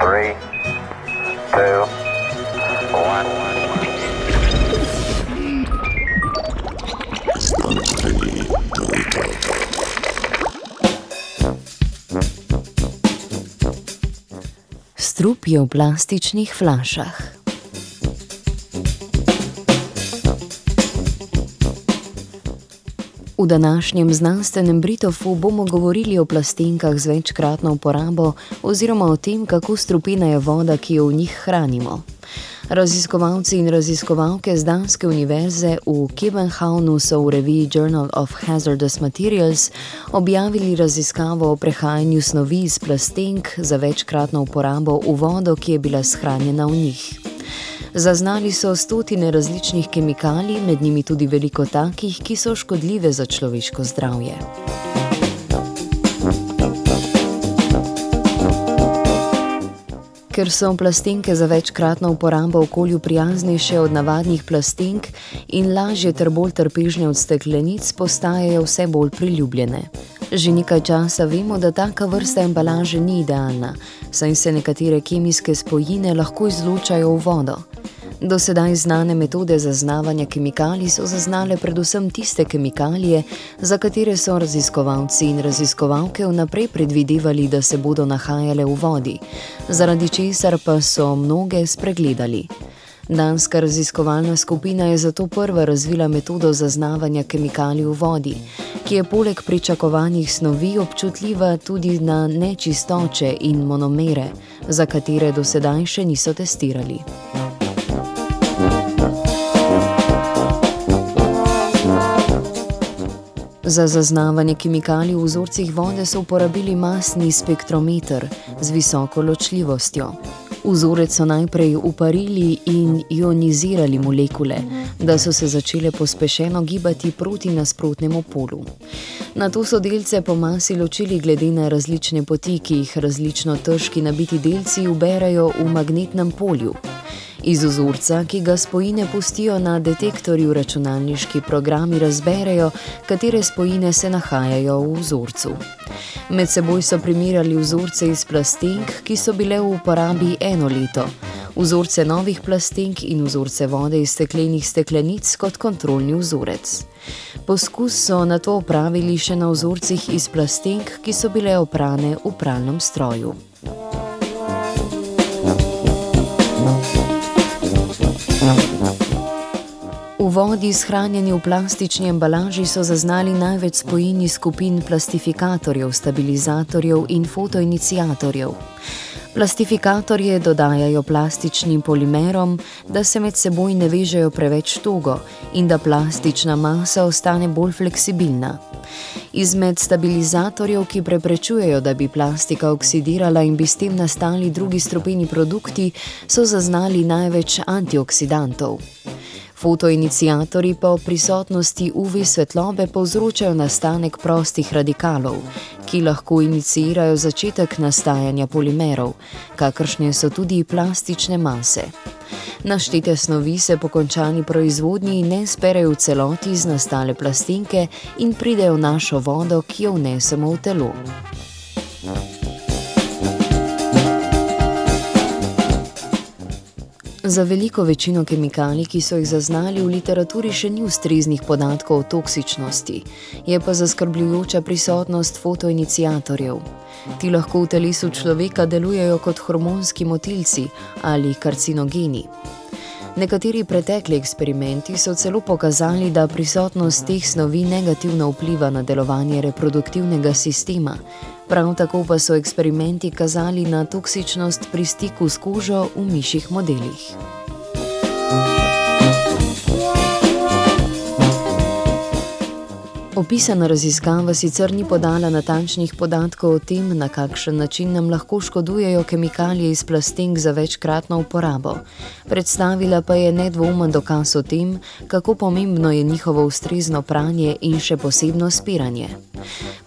three, two, one. Strup je v plastičnih flašah. V današnjem znanstvenem Britofu bomo govorili o plastenkah z večkratno uporabo oziroma o tem, kako strupena je voda, ki jo v njih hranimo. Raziskovalci in raziskovalke z Danske univerze v Kebenhavnu so v reviji Journal of Hazardous Materials objavili raziskavo o prehajanju snovi iz plastenk za večkratno uporabo v vodo, ki je bila shranjena v njih. Zaznali so stotine različnih kemikalij, med njimi tudi veliko takih, ki so škodljive za človeško zdravje. Ker so plastenke za večkratno uporabo okolju prijaznejše od navadnih plastenk in lažje ter bolj trpežne od steklenic, postajajo vse bolj priljubljene. Že nekaj časa vemo, da taka vrsta embalaže ni idealna, saj se nekatere kemijske spojine lahko izločajo v vodo. Do sedaj znane metode zaznavanja kemikalij so zaznale predvsem tiste kemikalije, za katere so raziskovalci in raziskovalke vnaprej predvidevali, da se bodo nahajale v vodi, zaradi česar pa so mnoge spregledali. Danska raziskovalna skupina je zato prva razvila metodo zaznavanja kemikalij v vodi, ki je poleg pričakovanih snovi občutljiva tudi na nečistoče in monomere, za katere do sedaj še niso testirali. Za zaznavanje kemikalij v vzorcih vode so uporabili masni spektrometer z visoko ločljivostjo. Vzorec so najprej uparili in ionizirali molekule, da so se začele pospešeno gibati proti nasprotnemu polu. Na to so delce po masi ločili glede na različne poti, ki jih različno težki nabiti delci uberajo v magnetnem polju. Iz vzorca, ki ga spojine pustijo na detektorju, računalniški programi razberejo, katere spojine se nahajajo v vzorcu. Med seboj so primerjali vzorce iz plastenk, ki so bile v uporabi eno leto, vzorce novih plastenk in vzorce vode iz steklenih steklenic kot kontrolni vzorec. Poskus so na to opravili še na vzorcih iz plastenk, ki so bile oprane v pralnem stroju. Vodi, shranjeni v plastični embalaži, so zaznali največ spojini skupin plastifikatorjev, stabilizatorjev in fotoiniciatorjev. Plastifikatorje dodajajo plastičnim polimerom, da se med seboj ne vežejo preveč togo in da plastična masa ostane bolj fleksibilna. Izmed stabilizatorjev, ki preprečujejo, da bi plastika oksidirala in bi s tem nastali drugi strupeni produkti, so zaznali največ antioksidantov. Fotoiniciatorji pa v prisotnosti UV svetlobe povzročajo nastanek prostih radikalov, ki lahko inicirajo začetek nastajanja polimerov, kakršne so tudi plastične mase. Naštete snovi se po končani proizvodnji ne sperejo v celoti iz nastale plastenke in pridejo v našo vodo, ki jo vnesemo v telo. Za veliko večino kemikalij, ki so jih zaznali v literaturi, še ni ustreznih podatkov o toksičnosti, je pa zaskrbljujoča prisotnost fotoiniciatorjev. Ti lahko v telesu človeka delujejo kot hormonski motilci ali karcinogeni. Nekateri pretekli eksperimenti so celo pokazali, da prisotnost teh snovi negativno vpliva na delovanje reproduktivnega sistema, Prav tako pa so eksperimenti kazali na toksičnost pri stiku s kožo v mišjih modelih. Opisana raziskava sicer ni podala natančnih podatkov o tem, na kakšen način nam lahko škodujejo kemikalije iz plastenk za večkratno uporabo. Predstavila pa je nedvoumen dokaz o tem, kako pomembno je njihovo ustrezno pranje in še posebno spiranje.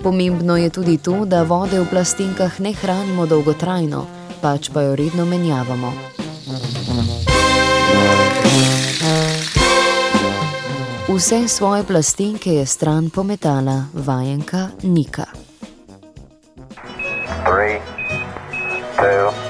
Pomembno je tudi to, da vode v plastenkah ne hranimo dolgotrajno, pač pa jo redno menjavamo. Vse svoje plastenke je stran pometala vajenka Nika. Three, two,